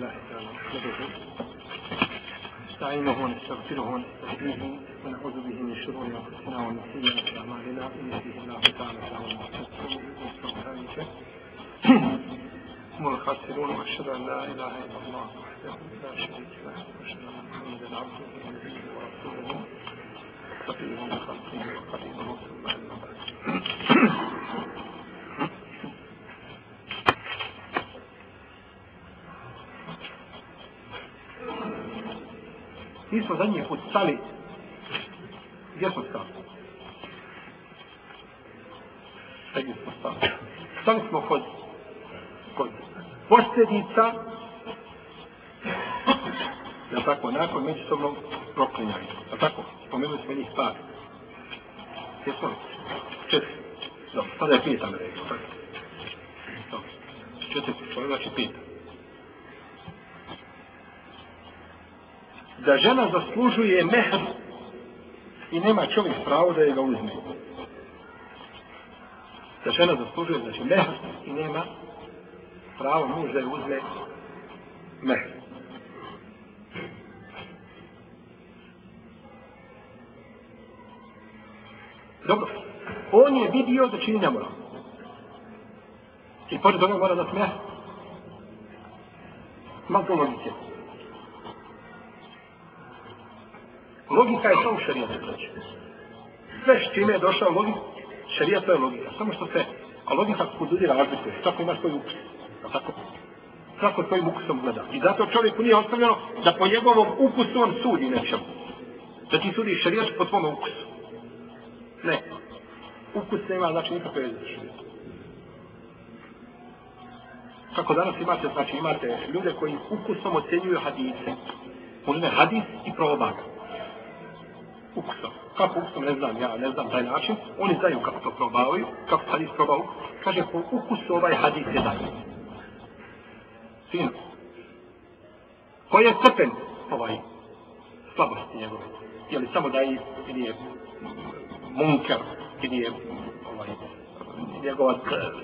لله تعالى نستعينه ونستغفره ونستهديه ونعوذ به من شرور أنفسنا ومن سيئات أعمالنا ان يهده الله تعالى فهو هم الخاسرون وأشهد أن لا إله إلا الله وحده لا شريك له وأشهد أن محمدا عبده ورسوله. صفيه من خلقه وقريبه ثم أما Mi smo zadnji put stali. Gdje smo stali? Gdje smo stali? Stali smo kod, kod posljedica Ja tako, nakon međusobnog proklinjanja. Ja tako, spomenuli smo njih par. Gdje smo? Četiri. Dobro, sada je pitan me rekao. Dobro. Četiri, znači pitan. Da žena zaslužuje mehr i nema čovjek pravo da je ga uzme. Da žena zaslužuje znači mehr i nema pravo muž da je uzme mehr. Dobro. On je vidio da čini nemoral. I pored toga mora da smeh. Malo to logike. Logika je to u šarijetu, znači. Sve s čime je došao logika, šarijat to je logika. Samo što se, a logika kod ljudi razlikuje. Svako ima svoj ukus. Tako? Svako svojim ukusom gleda. I zato čovjeku nije ostavljeno da po njegovom ukusu on sudi nečemu. Da ti sudi šarijat po svom ukusu. Ne. Ukus nema, znači nikakve veze. Kako danas imate, znači imate ljude koji ukusom ocjenjuju hadise. Uzme hadis i probaga ukusom. Kako ukusom, ne znam, ja ne znam taj način. Oni znaju kako to probavaju, kako hadis probao. Kaže, po ukusu ovaj hadis je dalje. Sino. Koji je stepen ovaj slabosti njegove? Je li samo da je, ili je munker, ili je ovaj, njegova e,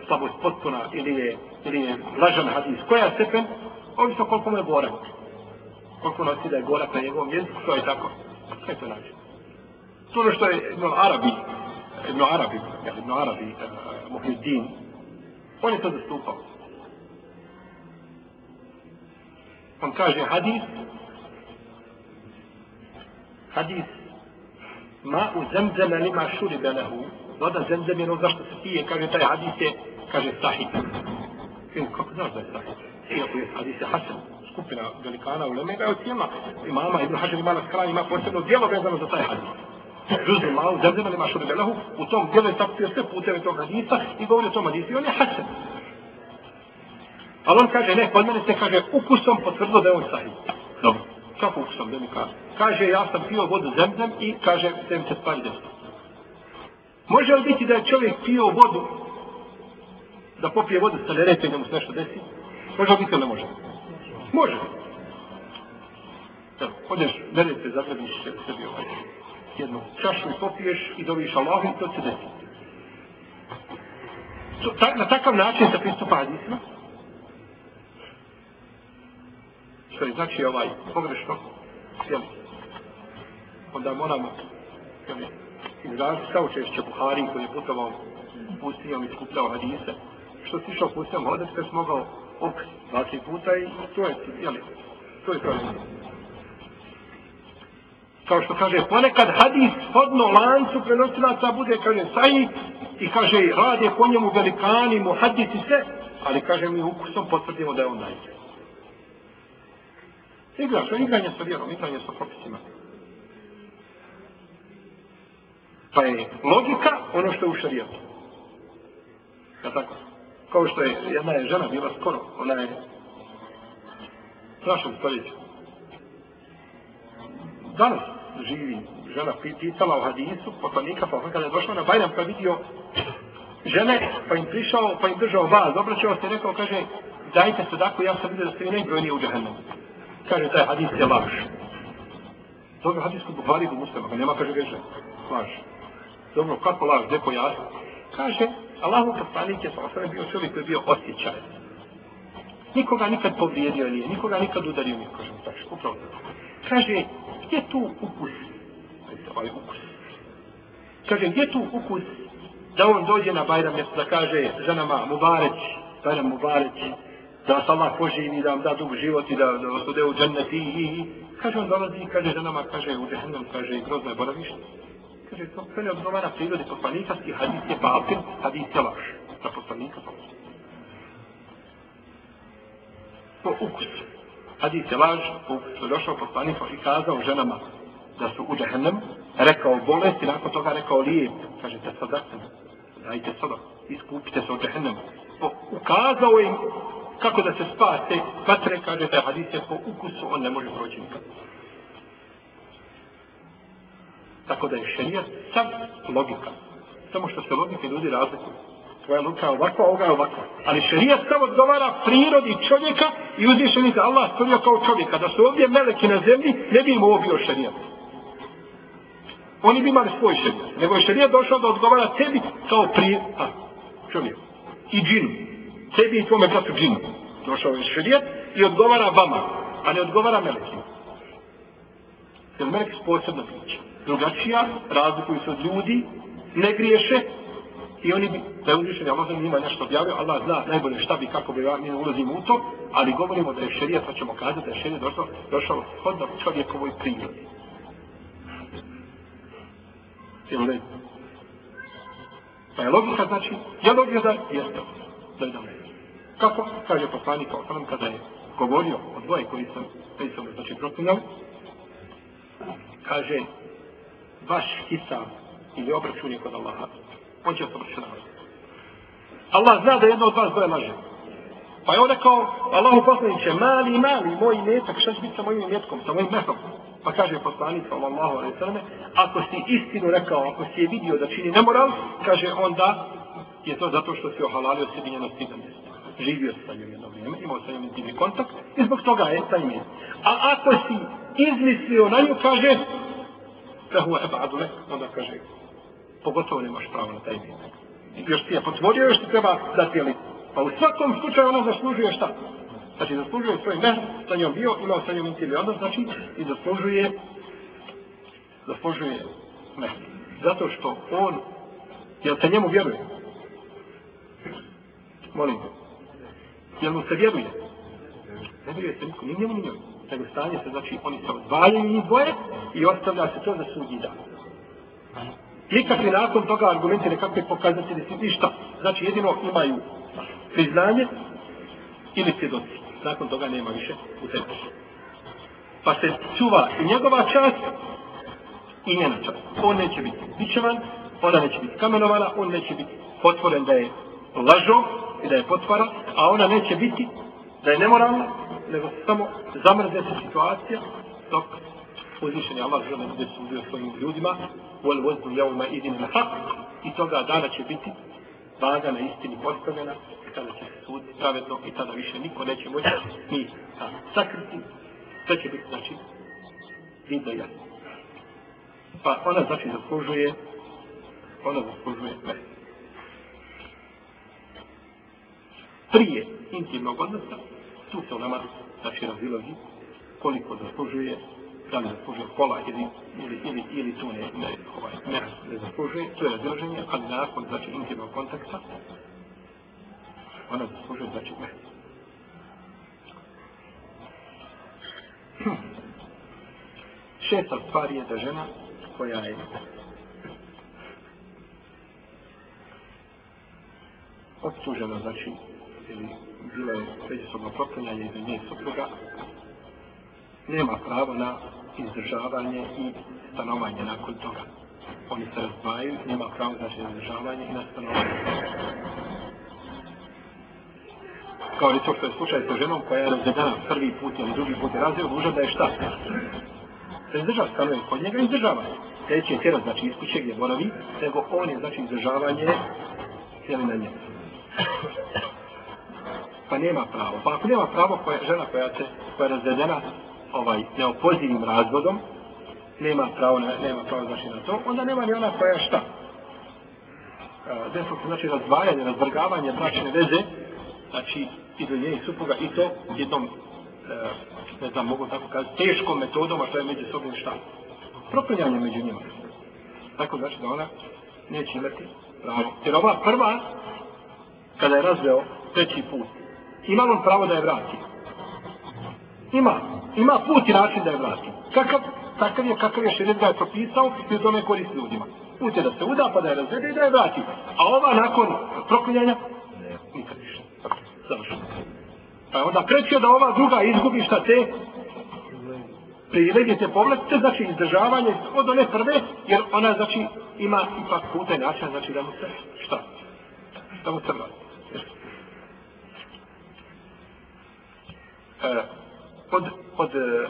slabost potpuna, ili je, ili je lažan hadis? Koja je stepen? Ovisno koliko mu je gorak. Koliko nosi da je gorak na njegovom jeziku, to je tako. Sve to način? Je Ibn Arabi, Ibn Arabi, ja, Ibn Arabi, uh, Muhyiddin, on je to zastupao. On kaže hadis, hadis, ma u zemzeme lima šuri belehu, voda zemzeme je ono zašto se pije, kaže taj hadis je, kaže sahih. Kako znaš da je sahih? Iako je hadis je hasan, skupina velikana u Leme, ga je ocijenila imama Ibn Hajar ima na skrani, ima posebno dijelo vezano za taj hadis. Žuzi malo, zemljama nema šuri belahu, u tom dijelu je takvio sve puteve tog hadisa i govori o tom hadisu i on je hasen. Ali on kaže, ne, kod mene se kaže, ukusom potvrdilo da je on sahih. Dobro. Kako ukusom, da mi kaže? Kaže, ja sam pio vodu zemljam i kaže, da mi se stvari desno. Može li biti da je čovjek pio vodu, da popije vodu sa lerete i da mu se nešto desi? Može li biti ili ne može? Može. Evo, odeš, lerete, zagrebiš sebi ovaj jednu čašu popiješ i dobiš Allahom, to će desiti. To, ta, na takav način se pristupa hadisima. Što je znači ovaj pogrešno, jel? Onda moramo, jel, izraziti kao češće Buhari koji je putovao pustinjom i skupljao hadise. Što si išao pustinjom hodati, kad si mogao ok 20 puta i to je, jel, to je to. Kao što kaže, ponekad hadis shodno lancu prenosilaca bude, kaže, saji i kaže, rade po njemu velikani, mu hadisi ali kaže, mi ukusom potvrdimo da je on najbolji. Igra, što igranje sa vjerom, igranje sa propisima. Pa je logika ono što je u šarijetu. Ja tako? Kao što je jedna je žena bila skoro, ona je strašno stoljeću. Danas, živi žena pitala o hadisu, poslanika, pa kada je došla na Bajram, pa vidio žene, pa im prišao, pa im držao vas, obraćao se rekao, kaže, dajte se dako, ja sam vidio da ste vi najbrojniji u džahennemu. Kaže, taj hadis je laž. Dobro, hadis kod Buhari do muslima, pa nema, kaže, reže, laž. Dobro, kako laž, gdje pojasni? Kaže, Allahu poslanik je sa bio čovjek koji je bio osjećaj. nikoga nikad povrijedio nije, nikoga nikad udario nije, kaže upravo to. Kaže, gdje tu ukus? Ovaj ukus. Kaže, gdje tu ukus da on dođe na Bajram mjesto da kaže ženama Mubareć, Bajram Mubareć, da vas Allah poživi, da vam da dug život i da, da vas ude u dženneti i, i, kaže on dolazi i kaže ženama, kaže u džehennem, kaže grozno je boravište. Kaže, to, sve ne odgovara prirodi poslanika i hadis je batil, hadis je laž. Za poslanika to. Po ukusu. Hadis je laž, po je došao poslanik i kazao ženama da su u džehennem, rekao bolesti, nakon toga rekao lijep, kaže, te sadatem, dajte sada, iskupite se od džehennema. Ukazao im kako da se spase vatre, kaže taj hadis je po ukusu, on ne može proći nikad. Tako da je šerijat sam logika. Samo što se logike ljudi razlikuju. Tvoja ruka je ovakva, ovoga je ovakva. Ali šerijat samo odgovara prirodi čovjeka i uzvišeni za Allah stvorio kao čovjeka. Da su ovdje meleki na zemlji, ne bi im ovo bio šerijat. Oni bi imali svoj šerijat. Nego je šerijat došao da odgovara tebi kao pri... a, čovjek. I džinu. Tebi i tvome bratu džinu. Došao je šerijat i odgovara vama, a ne odgovara melekima. Jer melek je posebno biće. Drugačija, razlikuju se od ljudi, ne griješe, i oni bi, da je uzvišen, Allah im njima nešto objavio, Allah zna najbolje šta bi, kako bi, mi ne ulazimo u to, ali govorimo da je šerija, pa ćemo kazati da je šerija došao, došao hodno čovjekovoj prirodi. Jel ne? Pa je logika, znači, je logika da jeste. Da je da. Kako? Kaže poslanik kao sam kada je govorio o dvoje koji sam, koji sam znači, proklinjali. Kaže, vaš hisab ili obračun je kod Allaha. On će oprostiti namaz. Allah zna da jedno od vas dvoje laže. Pa je on rekao, Allahu poslaniće, mali, mali, moj metak, šta će biti sa mojim metkom, sa mojim metom? Pa kaže poslanik sallallahu alejhi sallam, ako si istinu rekao, ako si je vidio da čini nemoral, kaže onda je to zato što si ohalalio sebi njeno stidno. Živio sa njom jedno vrijeme, imao sa njom intimni kontakt i zbog toga je taj mjesto. A ako si izmislio na nju, kaže, fehu huwa ebadu lek, onda kaže, pogotovo nemaš pravo na taj mjesto. Još ti je potvorio, još ti treba dati li. Pa u svakom slučaju ona zaslužuje šta? Znači, zaslužuje svoj mehr, sa njom bio, imao sa njom intimni odnos, znači, i zaslužuje, zaslužuje mehr. Zato što on, jel se njemu vjeruje? Molim te. Jel mu se vjeruje? Ne vjeruje se nikom, ni njemu, ni njemu. Nego stanje se, znači, oni se odvajaju njih dvoje i ostavlja se to za sudnji dan. Nikakvi nakon toga argumenti nekakve pokazati da su ništa. Znači, jedino imaju priznanje ili svjedoci nakon toga nema više u tebi. Pa se čuva i njegova čast i njena čast. On neće biti bićevan, ona neće biti kamenovana, on neće biti potvoren da je lažo i da je potvara, a ona neće biti da je nemoralna, nego samo zamrze se situacija dok uzvišeni Allah žele da se ubio svojim ljudima wal waznu jevma idin na hak, i toga dana će biti vaga na istini postavljena kada će se sud pravedno i tada više niko neće moći ni sakriti. Sve će biti, znači, vidno i jasno. Pa ona, znači, zaslužuje, ona zaslužuje sve. Prije intimnog odnosa, tu se u nama, znači, razilazi koliko zaslužuje, da ne zaslužuje pola ili, ili, ili, ili tu ne, ne, ovaj, ne, ne zaslužuje, to je razilaženje, ali nakon, znači, intimnog kontakta, ona zaslužuje znači me. Šesta stvar je da žena koja je optužena, znači, ili bila je međusobno proklinjanje ili nije supruga, nema pravo na izdržavanje i stanovanje nakon toga. Oni se razdvajaju, nema pravo znači na izdržavanje i na stanovanje kao li to što je slučaj sa ženom koja je razvedena prvi put ili drugi put je razvio, duža da je šta? Da izdržava stanuje kod njega izdržavanje. Treći je tjera, znači iskuće gdje boravi, nego on je znači izdržavanje cijeli na njegu. Pa nema pravo. Pa ako nema pravo koja, žena koja, se, koja je razvedena ovaj, neopozivim razvodom, nema pravo, na, nema pravo znači na to, onda nema ni ona koja šta? E, Desno se znači razdvajanje, razvrgavanje bračne veze, znači i njenih supruga i to jednom, e, ne znam, mogu tako kazati, teškom metodom, a to je među sobim šta? Proklinjanje među njima. Tako znači da ona neće imati pravo. Jer ova prva, kada je razveo treći put, ima on pravo da je vrati. Ima. Ima put i način da je vrati. Kakav? Takav je kakav je šedet ga je propisao i to ne koristi ljudima. Put je da se uda pa da je razvede i da je vrati. A ova nakon proklinjanja, ne, nikad više. Završeno. Pa onda krećio da ova druga izgubi šta te privilegije te povlastice, znači izdržavanje od one prve, jer ona znači ima ipak puta i način, znači da mu se šta? Da mu se vrati. E, od, od e,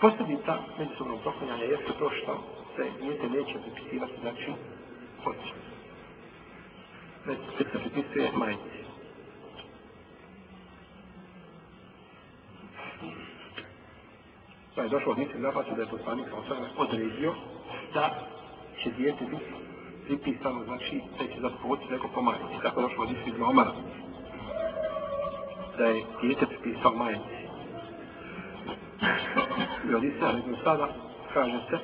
posljedica međusobnog proklinjanja jeste to što se dijete neće pripisivati, znači, hoće. Već se pripisuje majici. Pa je došlo od njih napasu da je poslanik sa osvrame odredio da će dijete biti pripisano, znači da će zapovoditi neko po majici. Tako je došlo od njih iz Omara. Da je dijete pripisao majici. I od nego sada, kaže se,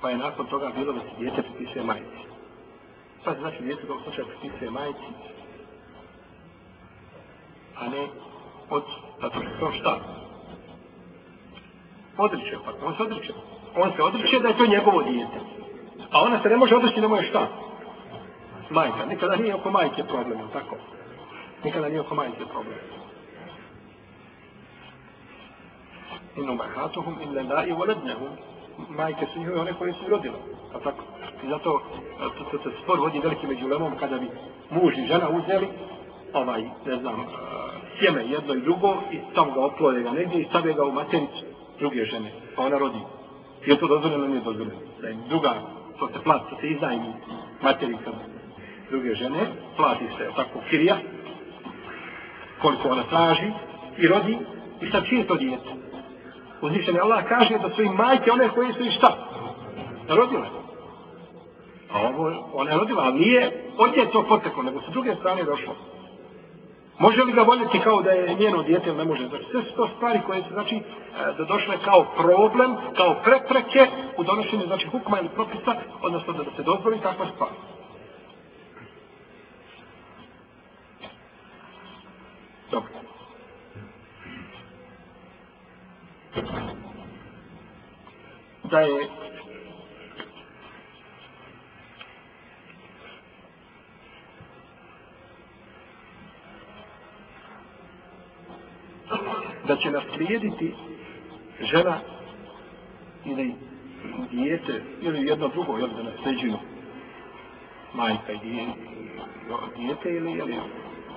pa je nakon toga bilo da se djete pripisuje majici. Pa znači djete u slučaju pripisuje majici, a ne od, zato što to šta? Odriče, pa on se odriče. On se odriče da je to njegovo djete. A ona se ne može odreći, ne može šta? Majka. Nikada nije oko majke problem, tako? Nikada nije oko majke problem. In umahatuhum illa la i volednehum. Majke su njihove one koje su rodile. A tako? I zato to, to, se spor vodi veliki među lemom kada bi muž i žena uzeli ovaj, ne znam, sjeme jedno i drugo i tam ga oplode ga negdje i stave ga u matericu druge žene, pa ona rodi. Je to dozvoljeno ili nije dozvoljeno? Da im druga, to se plati, to se iznajmi materica druge žene, plati se tako kirija, koliko ona traži i rodi, i sad čije to djete? Uzvišen je Allah kaže da su im majke one koje su i šta? Rodile. A ovo, ona je rodila, ali nije od nje to poteklo, nego su druge strane došlo. Može li ga voljeti kao da je njeno dijete ili ne može? Znači, sve su to stvari koje su, znači, e, da došle kao problem, kao prepreke u donošenju, znači, hukma ili propisa, odnosno da se dozvoli takva stvar. Dobro. Da je da će naslijediti žena ili dijete ili jedno drugo jel, da nasljeđuju majka i dijete ili ili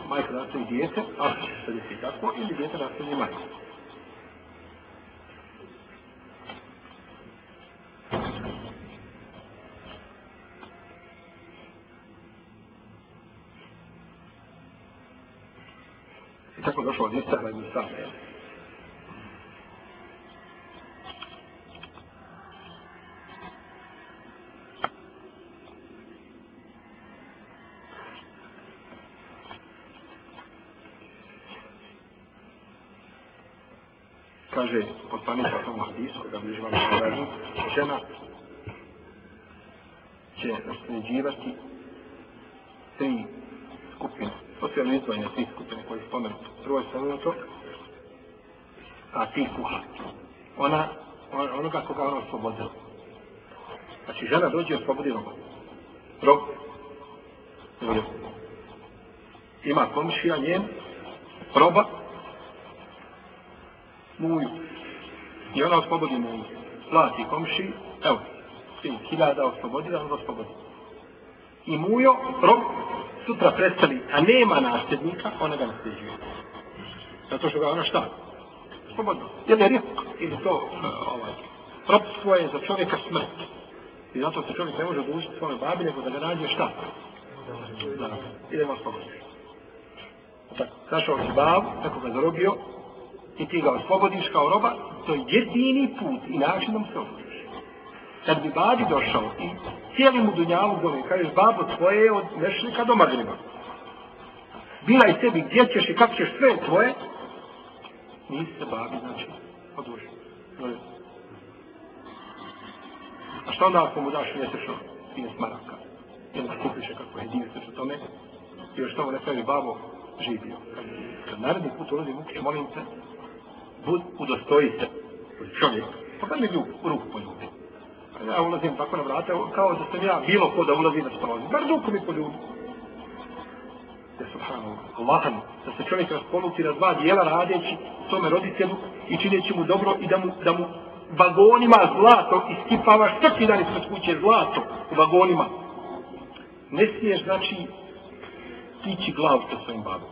majka nasljeđuje dijete, a sad je tako, ili dijete nasljeđuje majka. Došlo od i Musa. kaže poslanik o tom hadisu, da bliži vam kažu, žena će nasljeđivati tri skupine, socijalno izdvojene tri skupine koji spomenu. Prvo je spomenuto, a ti kuha. Ona, on, onoga koga ona oslobodila. Znači, žena dođe i oslobodi roba. Rob. Ima komšija njen, roba, muju. I ona oslobodi muju. Plati komši, evo, svi hiljada oslobodila, on oslobodi. I mujo, rob, sutra prestali, a nema nasljednika, ona ga nasljeđuje. Zato što ga ona šta? Slobodno. Jer je rizik. ili to, e, ovaj, propstvo je za čovjeka smrt. I zato se čovjek ne može odlučiti svome babi, nego da ga nađe šta? Da, idemo slobodno. E tako, našao si babu, tako ga zarobio, i ti ga oslobodiš kao roba, to je jedini put i način da mu se oslobodiš. Kad bi babi došao i cijeli mu dunjavu gove, kažeš, babo, tvoje je od nešlika do magriba. Bila i sebi gdje ćeš i kako ćeš sve tvoje. Nisi se babi, znači, oduži. A što onda ako mu daš mjesečno 13 maraka? Ili da kupiš kako je jedinstvo što tome? I još tamo ne pravi babo živio. Kad, naredni put ulazim u kuću, molim te, bud, udostoji se čovjek. Pa, pa kad mi ljubu, u ruku poljubi. Pa ja ulazim tako na vrate, kao da sam ja bilo ko da ulazi na znači, stolazim. Bar duku mi poljubi. Ja e, subhanallah, Allahan, da se čovjek raspoluti na dva dijela radeći tome roditelju i čineći mu dobro i da mu, da mu vagonima zlato iskipavaš svaki dan ispred kuće zlato u vagonima. Ne smiješ, znači, tići glavu sa svojim babom.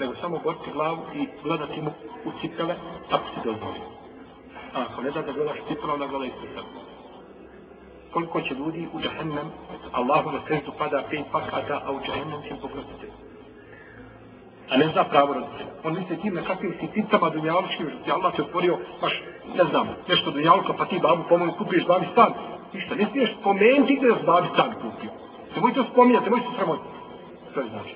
Nego samo boriti glavu i gledati mu u cipele, tako si dozvolio. A ako ne da da gledaš cipele, onda gledaj se. Koliko će ljudi u džahennem, Allahu na sreću pada pet pakata, a u džahennem će pokrotiti. A ne zna pravo roditelja. On misli tim na kakvim sitnicama dunjaločkim, što ti Allah se otvorio, baš, ne znam, nešto dunjalka, pa ti babu pomoći, kupiš babi stan. Ništa, ne smiješ spomenuti gdje je babi stan kupio. Nemoj to spominjati, nemoj se sramotiti. To je znači.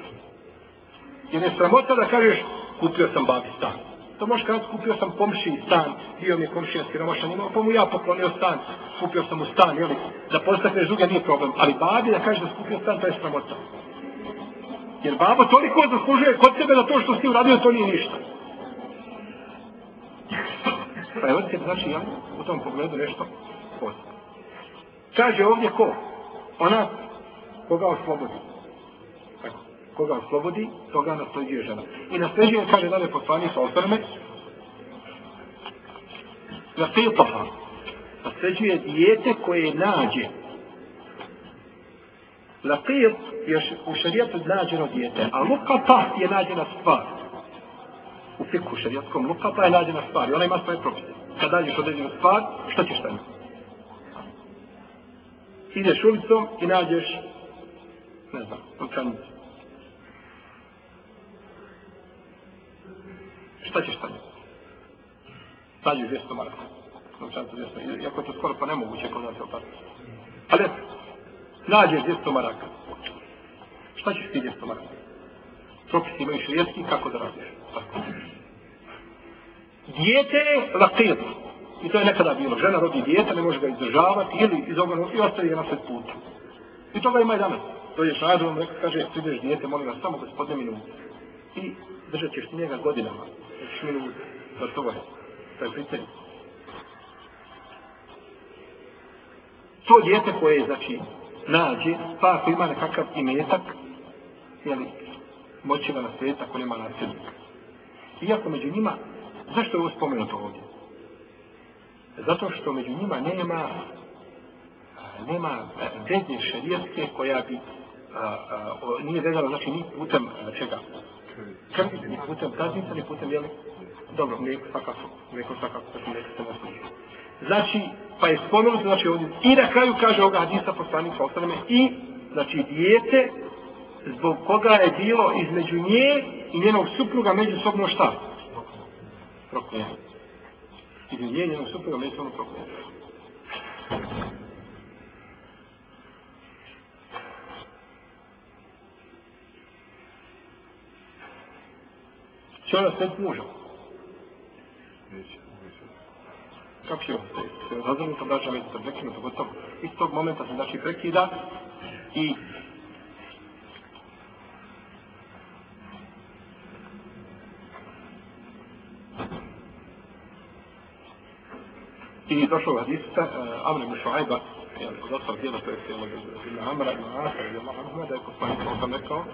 Jer je sramota da kažeš, kupio sam babi stan. To možeš kada kupio sam komši stan, bio mi je komšija siromašan, imao, pa mu ja poklonio stan, kupio sam mu stan, jeli, da postakneš druga nije problem. Ali babi da kaže da skupio stan, to je sramota. Jer baba toliko zaslužuje kod sebe da to što si uradio, to nije ništa. Pa evo se znači ja u tom pogledu nešto posto. Kaže ovdje ko? Ona koga oslobodi. Koga oslobodi, toga nasljeđuje žena. I nasljeđuje, kaže dalje poslani sa osrme, na filtoha. Nasljeđuje dijete koje nađe. Laqir je u šarijetu nađeno dijete, a lukata je nađena stvar. U fiku šarijetskom lukata je nađena stvar i ona ima svoje propise. Kad nađeš određenu stvar, što ćeš tamo? Ideš ulicom i nađeš, ne znam, novčanicu. Šta ćeš sa tamo? Nađeš 200 maraka. Novčanca 200. Iako je to skoro pa nemoguće kod nas je opasno. Ali nađeš 200 maraka. Šta ćeš ti 200 maraka? Propisi imaju šrijetski, kako da radiš? Tako. Dijete je lakir. I to je nekada bilo. Žena rodi dijete, ne može ga izdržavati ili iz ovoga i ostaje ga na sred puta. I toga ima i danas. To je šađu, on rekao, kaže, prideš dijete, molim vas, samo gospodine minuta. I držat ćeš njega godinama. Znači minuta. To je to je pitanje. To djete koje, znači, nađe, pa ako ima nekakav imetak, jeli, moći ga naslijediti ako nema nasljednika. Iako među njima, zašto je ovo spomenuto ovdje? Zato što među njima nema nema veze šarijetske koja bi a, a, o, nije vezana, znači ni putem a, čega? Krvi, ni putem kaznica, ni putem, jeli? Dobro, mlijeko svakako, mlijeko svakako, tako mlijeko se nasliđe. Znači, pa je spomenuto, znači ovdje, i na kraju kaže ovoga hadisa poslanika osaleme, i, znači, dijete, zbog koga je bilo između nje i njenog supruga međusobno šta? Proklijeno. Između nje i njenog supruga međusobno proklijeno. Će ona sve muža? Neće kako će se razumjeti braća među se prekinuti, gotovo iz tog momenta se znači prekida i I došlo u hadista, uh, e, Amr ibn Šuajba, od ostalog djela, to je cijelo ibn Amra ibn Asa, ibn Allah, da je poslanik sam rekao,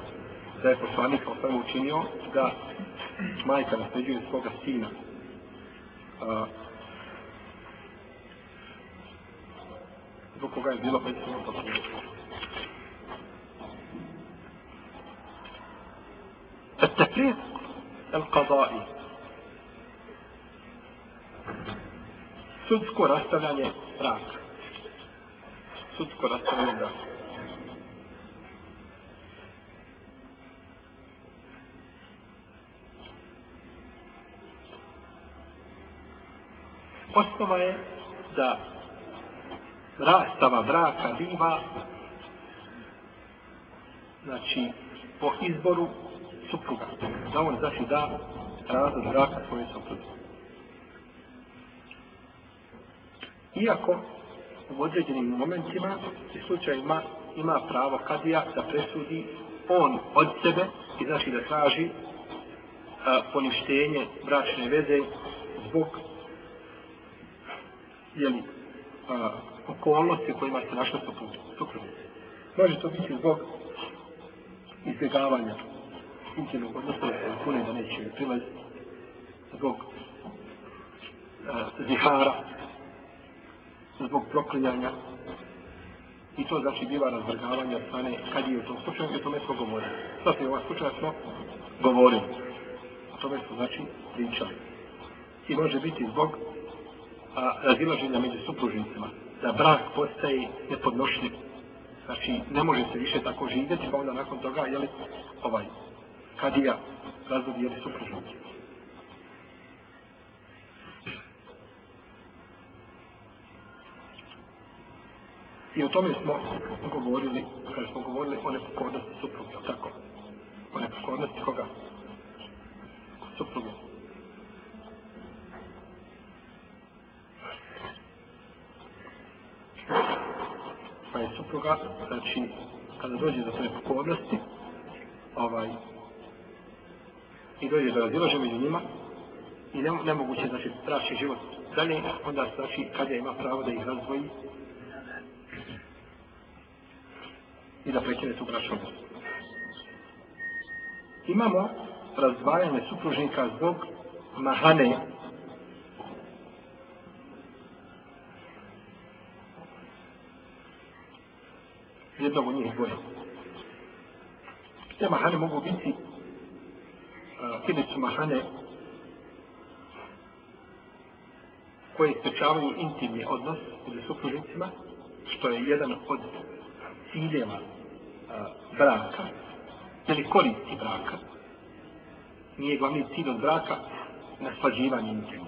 da je poslanik sam učinio da majka nasljeđuje svoga sina. Uh, zbog koga je bilo pećino to التفريق القضائي sudsko rastavljanje braka. Sudsko rastavljanje braka. Osnova je da rastava braka biva znači po izboru supruga. Da on znači da razlog braka svoje supruge. Iako u određenim momentima i slučajima ima pravo kadija da presudi on od sebe i znači da traži a, poništenje bračne veze zbog jeli, a, okolnosti u kojima se našla supružnica. Može to biti zbog izbjegavanja intimnog odnosa da se kune da neće prilaz zbog a, zihara zbog proklinjanja i to znači biva razvrgavanje od strane kad je u tom slučaju i o tome smo govorili. Sad je ovaj slučaj smo govorili. O tome smo znači pričali. I može biti zbog Pa razilaženja među supružnicima. Da brak postaje nepodnošljiv. Znači, ne može se više tako živjeti, pa onda nakon toga, jeli, ovaj, kadija razvodi, jeli, supružnici. I o tome smo govorili, kada smo govorili o nepokornosti supruga, tako? O nepokornosti koga? Supruga. Pa supruga, znači, kada dođe do svoje nepokornosti, ovaj, i dođe do razilaže među njima, i ne, nemoguće, znači, traši život dalje, onda, znači, kada ima pravo da ih razdvoji, i da prekine tu bračnu. Imamo razdvajanje supružnika zbog mahane jednog od njih dvoje. Te mahane mogu biti e, uh, ili su mahane koje sprečavaju intimni odnos među supružnicima, što je jedan od ciljeva e, braka, ili koristi braka, nije glavni cilj od braka naslađivanje intimu.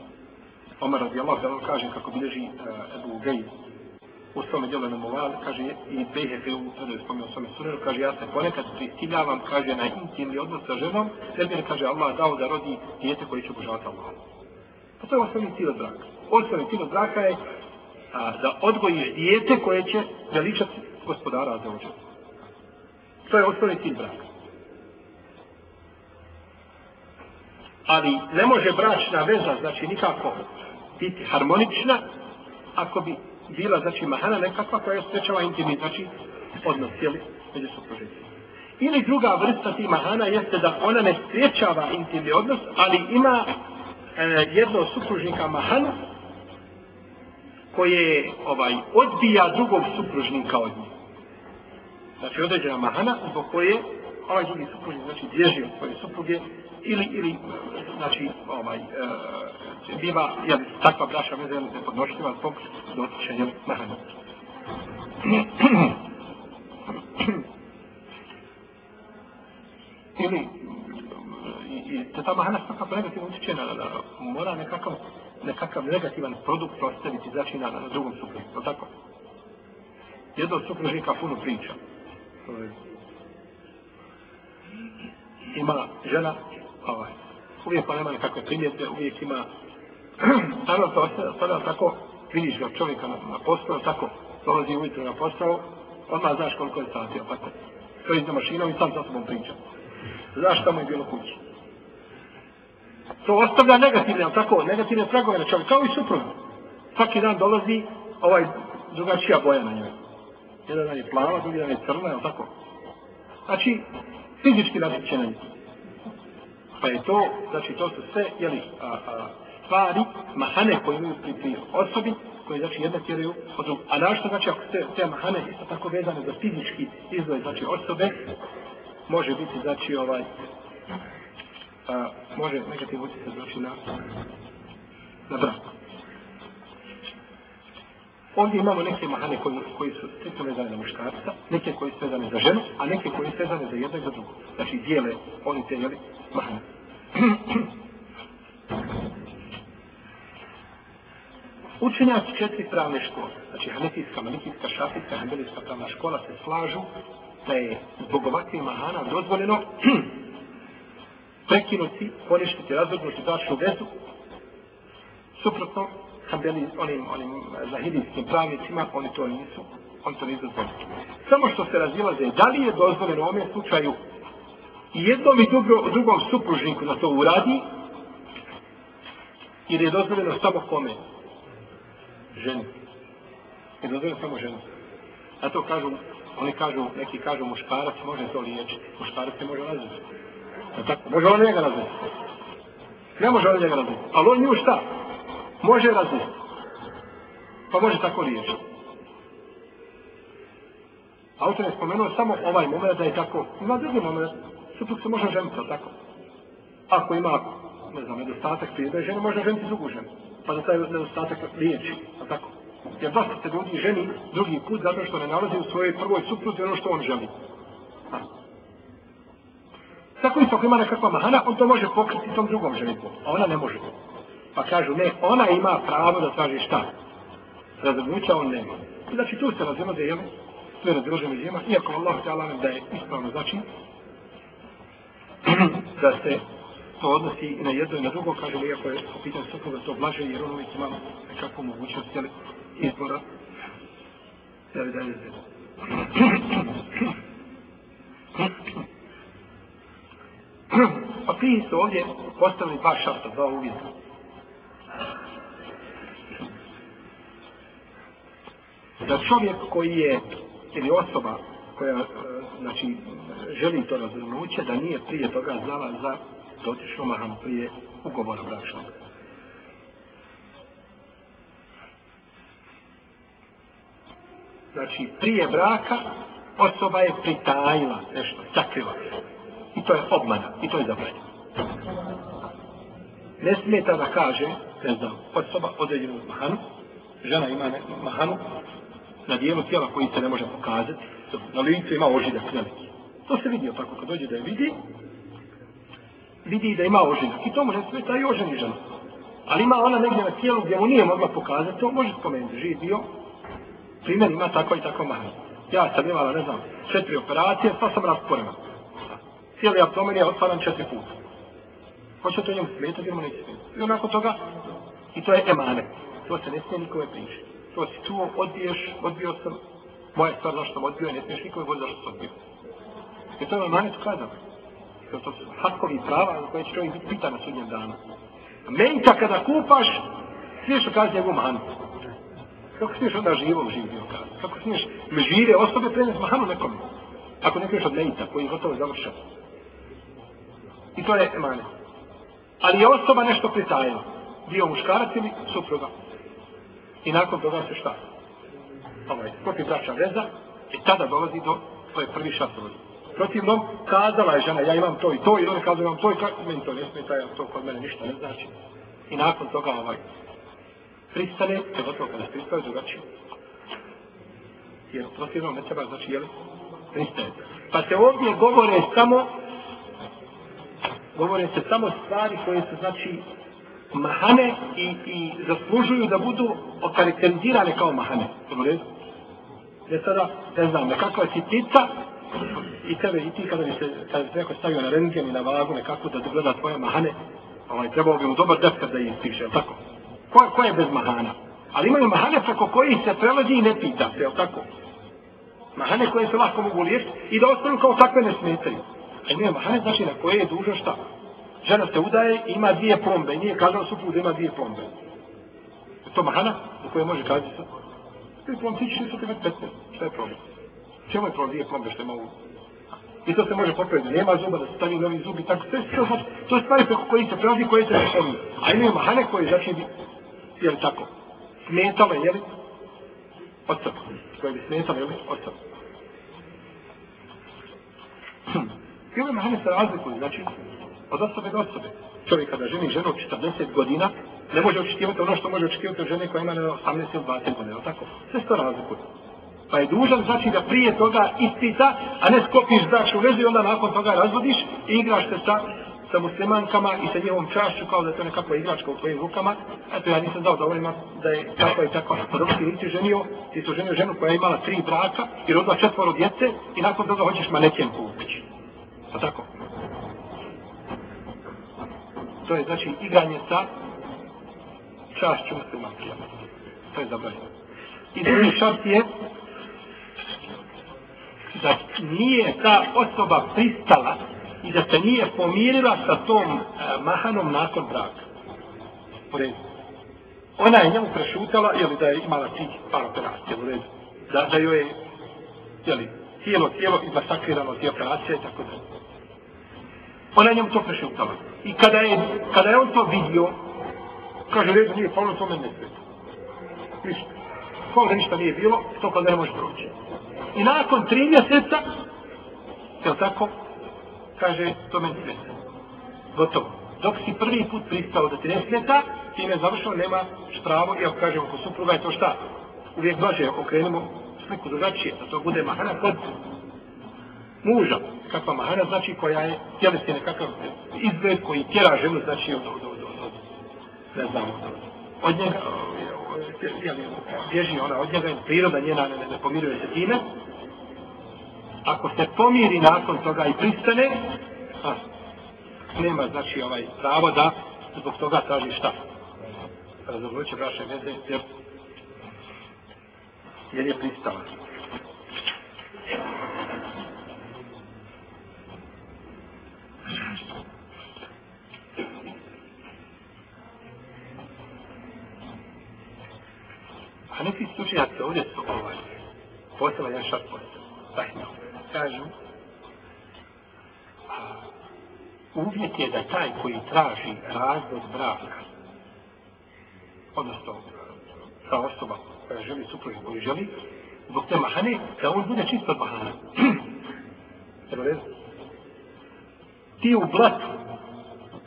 Omar radi Allah da kaže kako bilježi uh, Ebu Gejdu u svome djelu na Moval, kaže i BHP u tada je svome sunenu, kaže ja se ponekad prisiljavam, kaže na intimni odnos sa ženom, jer mi kaže Allah dao da rodi dijete koji će obožavati Allah. Pa to je osnovni cilj od braka. Osnovni cilj od braka je a, da odgojiš dijete koje će veličati gospodara za ođe. To je osnovni cilj braka. Ali ne može bračna veza, znači nikako biti harmonična, ako bi bila, znači, mahana nekakva koja sprečava intimni, znači, odnos, jeli, među supružnicima. Ili druga vrsta ti mahana jeste da ona ne sprečava intimni odnos, ali ima e, jedno supružnika mahana koje ovaj odbija drugog supružnika od nje. znači određena mahana zbog koje ovaj drugi supružnik znači bježi od svoje supruge ili ili znači ovaj e, biva je takva braša veza je nepodnošljiva zbog dotičenja mahana ili i, i te ta mahana svakako negativno utječe na, na, mora nekakav nekakav negativan produkt ostaviti znači na, na drugom suprugu, tako? Jedno od supružnika puno priča ima žena, ovaj, uvijek pa nema nekakve primjete, uvijek ima, Sada to sada tako, vidiš ga čovjeka na, na posao, tako, dolazi ujutro na posao, odmah znaš koliko je sati, a tako, stoji za mašinom i sam sa sobom priča. Znaš šta mu je bilo kući. To ostavlja negativne, tako, negativne tragove na čovjeka, kao i suprotno. Svaki dan dolazi ovaj drugačija boja na njoj jedan dan je plava, drugi dan je crna, je tako? Znači, fizički različite na. Pa je to, znači to su sve, jeli, a, a, stvari, mahane koje imaju pri, pri osobi, koje znači jedna tjeraju od drugog. A našto znači ako te, te mahane isto tako vezane za fizički izgled, znači osobe, može biti znači ovaj, a, može negativ utjecati znači na, na brak. Ovdje imamo neke mahane koji, koji su striktno vezane za muškarca, neke koji su vezane za ženu, a neke koji su vezane za jedno i za drugo. Znači, dijele oni te, jeli, mahane. Učenjaci četiri pravne škole, znači Hanefijska, Malikijska, Šafijska, Hanbelijska pravna škola se slažu da je zbog ovakve mahana dozvoljeno prekinuti, poništiti, razvrgnuti bračnu vezu, suprotno, Hanbeli, onim, onim zahidijskim pravnicima, oni to nisu, oni to nisu dozvolili. Samo što se razilaze, da li je dozvoljeno u ovom slučaju i jednom i drugo, drugom supružniku da to uradi, ili je dozvoljeno samo kome? Ženi. Je dozvoljeno samo ženi. A to kažu, oni kažu, neki kažu muškarac može to liječiti. Muškarac ne može razviti. Tako, može on njega razviti. Ne može on njega razviti. Ali on nju šta? Može razviti. Pa može tako liječiti. Autor je spomenuo samo ovaj moment da je tako. Ima drugi moment. Suprug se može ženiti, tako? Ako ima, ne znam, nedostatak prije da je žena, može ženiti drugu ženu. Pa da taj nedostatak liječi, tako? Jer dosta se ljudi ženi drugi put zato što ne nalazi u svojoj prvoj supruzi ono što on želi. A. Tako isto ako ima nekakva mahana, on to može pokriti tom drugom ženitom, a ona ne može. Pa kažu, ne, ona ima pravo da traži šta? Razvrnuća on nema. Znači tu se razvijemo jel? tu je razvrnućeno jema, iako Allah te da je ispravno znači, da se to odnosi i na jedno i na drugo, kaže li, ako je u pitanju supruga to blaže, jer on uvijek ima nekakvu mogućnost, jel, izbora, jel, da je izbora. Pa prije su ovdje postavili dva šarta, dva uvjeta. Da čovjek koji je, ili osoba koja, e, znači, želi to razvrnuće, da nije prije toga znala za dotičnu mahanu prije ugovora bračnog. Znači, prije braka osoba je pritajila nešto, sakrila. I to je obmana, i to je zabranjeno. Ne smeta da kaže, ne znam, osoba određenu mahanu, žena ima ne, mahanu na dijelu tijela koji se ne može pokazati, na licu ima ožiljak veliki. To se vidi tako, kad dođe da je vidi, vidi da ima ožiljak. I to mu ne smeta i oženi žena. Ali ima ona negdje na tijelu gdje mu nije mogla pokazati, to može spomenuti, živ bio, primjer ima tako i tako mahanu. Ja sam imala, ne znam, četiri operacije, pa sam rasporena cijeli abdomen je otvaran četiri puta. Hoće to njemu smetati ili mu neće smetati. I onako toga, i to je emane. To se ne smije nikome priči. To si čuo, odbiješ, odbio sam. Moja stvar zašto sam odbio, ne smiješ nikome god zašto sam odbio. I to je emane tu To, su hakovi prava za koje će čovjek biti pitan na sudnjem danu. Menka kada kupaš, smiješ ukazati njegovu manu. Kako smiješ onda živom živio ukazati? Kako smiješ žive osobe preneti mahanu nekom? Ako ne smiješ od mejita koji je gotovo završao. I to je emanet. Ali je osoba nešto pritajila. Bio muškarac ili supruga. I nakon toga se šta? Ovaj, protiv braća veza i tada dolazi do to je prvi šatovi. Protivnom, kazala je žena, ja imam to i to, i on kazao imam to i to, meni to ne smeta, ja to kod mene ništa ne znači. I nakon toga ovaj, pristane, to gotovo kada pristane, drugačije. Jer protivno ne treba, znači, jel, pristaje. Pa se ovdje govore samo govore se samo stvari koje su znači mahane i, i zaslužuju da budu okarakterizirane kao mahane. Dobro je sada, ne znam, nekakva sitnica i tebe i ti kada bi se, kada bi neko stavio na rentgen i na vagu nekako da dogleda tvoje mahane, ovaj, trebao bi mu dobar defter da ih ispiše, tako? Ko, ko je bez mahana? Ali imaju mahane preko koji se prelazi i ne pita se, tako? Mahane koje se lahko mogu liječiti i da ostanu kao takve ne smetaju. A nije mahane znači na koje je dužo šta? Žena se udaje i ima dvije plombe. Nije kazao supru da ima dvije plombe. Je to mahana u kojoj može kazati sad? Dvije plombe, ti ćeš nisu ti već 15. Šta je problem? Čemu je problem dvije plombe što je malo? I to se može popraviti. Nema zuba da se stavi novi zub i tako. To je, to, to je stvari preko koji se pravi, koje se ne. A imaju mahane koje začne biti, jel tako, smetale, jel? Od sebe. Koje bi smetale, jel? Od sebe. I ove mahane se razlikuju, znači, od osobe do osobe. Čovjek kada ženi ženu od 40 godina, ne može očekivati ono što može očekivati od žene koja ima 18 ili 20 godina, tako? Sve se to razlikuje. Pa je dužan, znači, da prije toga ispita, a ne skopiš braću vezu i onda nakon toga razvodiš i igraš se sa, sa muslimankama i sa njevom čašću kao da je to nekakva igračka u tvojim rukama. Eto, ja nisam dao dovoljima da je tako i tako. Pa dobro ti nisi ženio, ti su ženio ženu koja je imala tri braka i rodila četvoro djece i nakon toga hoćeš manekjen kupići. Pa tako? to je znači igranje sa čašću muslima to je zabranjeno i drugi šart je da nije ta osoba pristala i da se nije pomirila sa tom e, mahanom nakon braka. U redu. Ona je njemu prešutala, jeli da je imala tih par operacija, u redu. Da, da joj je, jeli, cijelo tijelo i masakrirano tije operacije i tako da. Ona je njemu to prešutala. I kada je, kada je on to vidio, kaže, redu, nije, pa ono to mene ne sveta. Ništa. Kao ništa nije bilo, to kada ne može proći. I nakon tri mjeseca, je tako, kaže, to meni smeta. Gotovo. Dok si prvi put pristao da ti ne smeta, ti ne završao, nema pravo, i ako kažemo, ko supruga je to šta? Uvijek dođe, okrenemo sliku drugačije, da to bude mahana kod muža. Kakva mahana znači koja je tjelesni nekakav izgled koji tjera ženu, znači od, od, od, od, od ne znam, od, od njega, bježi ona od njega, priroda njena ne, ne, pomiruje se time, ako se pomiri nakon toga i pristane, a, nema znači ovaj pravo da zbog toga traži šta. Razumljuće braše veze, jer, jer je pristala. Ovaj, A ovdje su ovaj, posebno jedan šart posebno, Rahimahullah kažu uvjet je da taj koji traži razvod braka odnosno ta osoba koja želi supružu koju želi zbog te mahane da on bude čist od mahana treba reći ti u blatu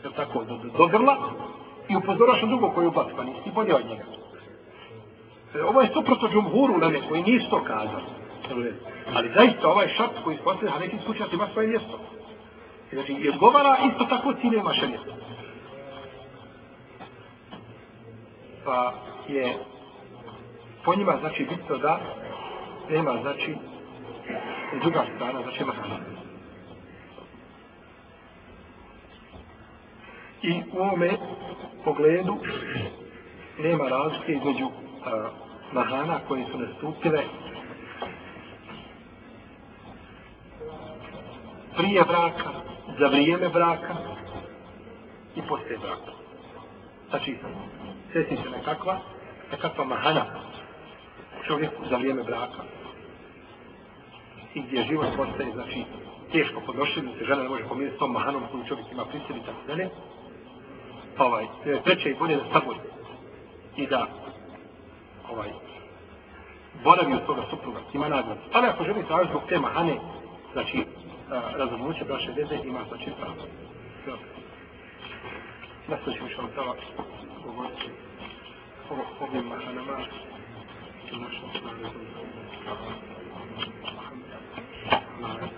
je tako do, do, do grla i upozoraš na drugo koji je u blatu pa nisi bolje od njega ovo je suprotno džumhuru na koji nisu to kazali Ali zaista ovaj šart koji postoje, a neki slučaj ima svoje mjesto. Znači, je govara isto tako cilje vaše. Pa je po njima znači bitno da nema znači druga strana, znači ima strana. I u ovome pogledu nema razlike između uh, mahana koje su nastupile prije braka, za vrijeme braka i poslije braka. Znači, seti se nekakva, nekakva mahana čovjeku za vrijeme braka i gdje život postaje, znači, teško podnošljiv, se žena ne može pomiriti s tom mahanom koju čovjek ima prisili, tako da ne. Pa ovaj, treće i bolje da sabori i da ovaj, boravi od toga supruga, ima nagrad. Ali ako želi tražiti zbog te mahane, znači, razumnoće braše veze, ima znači pravo. Dobro. Nastavit ćemo što vam tava govoriti o ovim mahanama i našom snagom. Hvala. Hvala.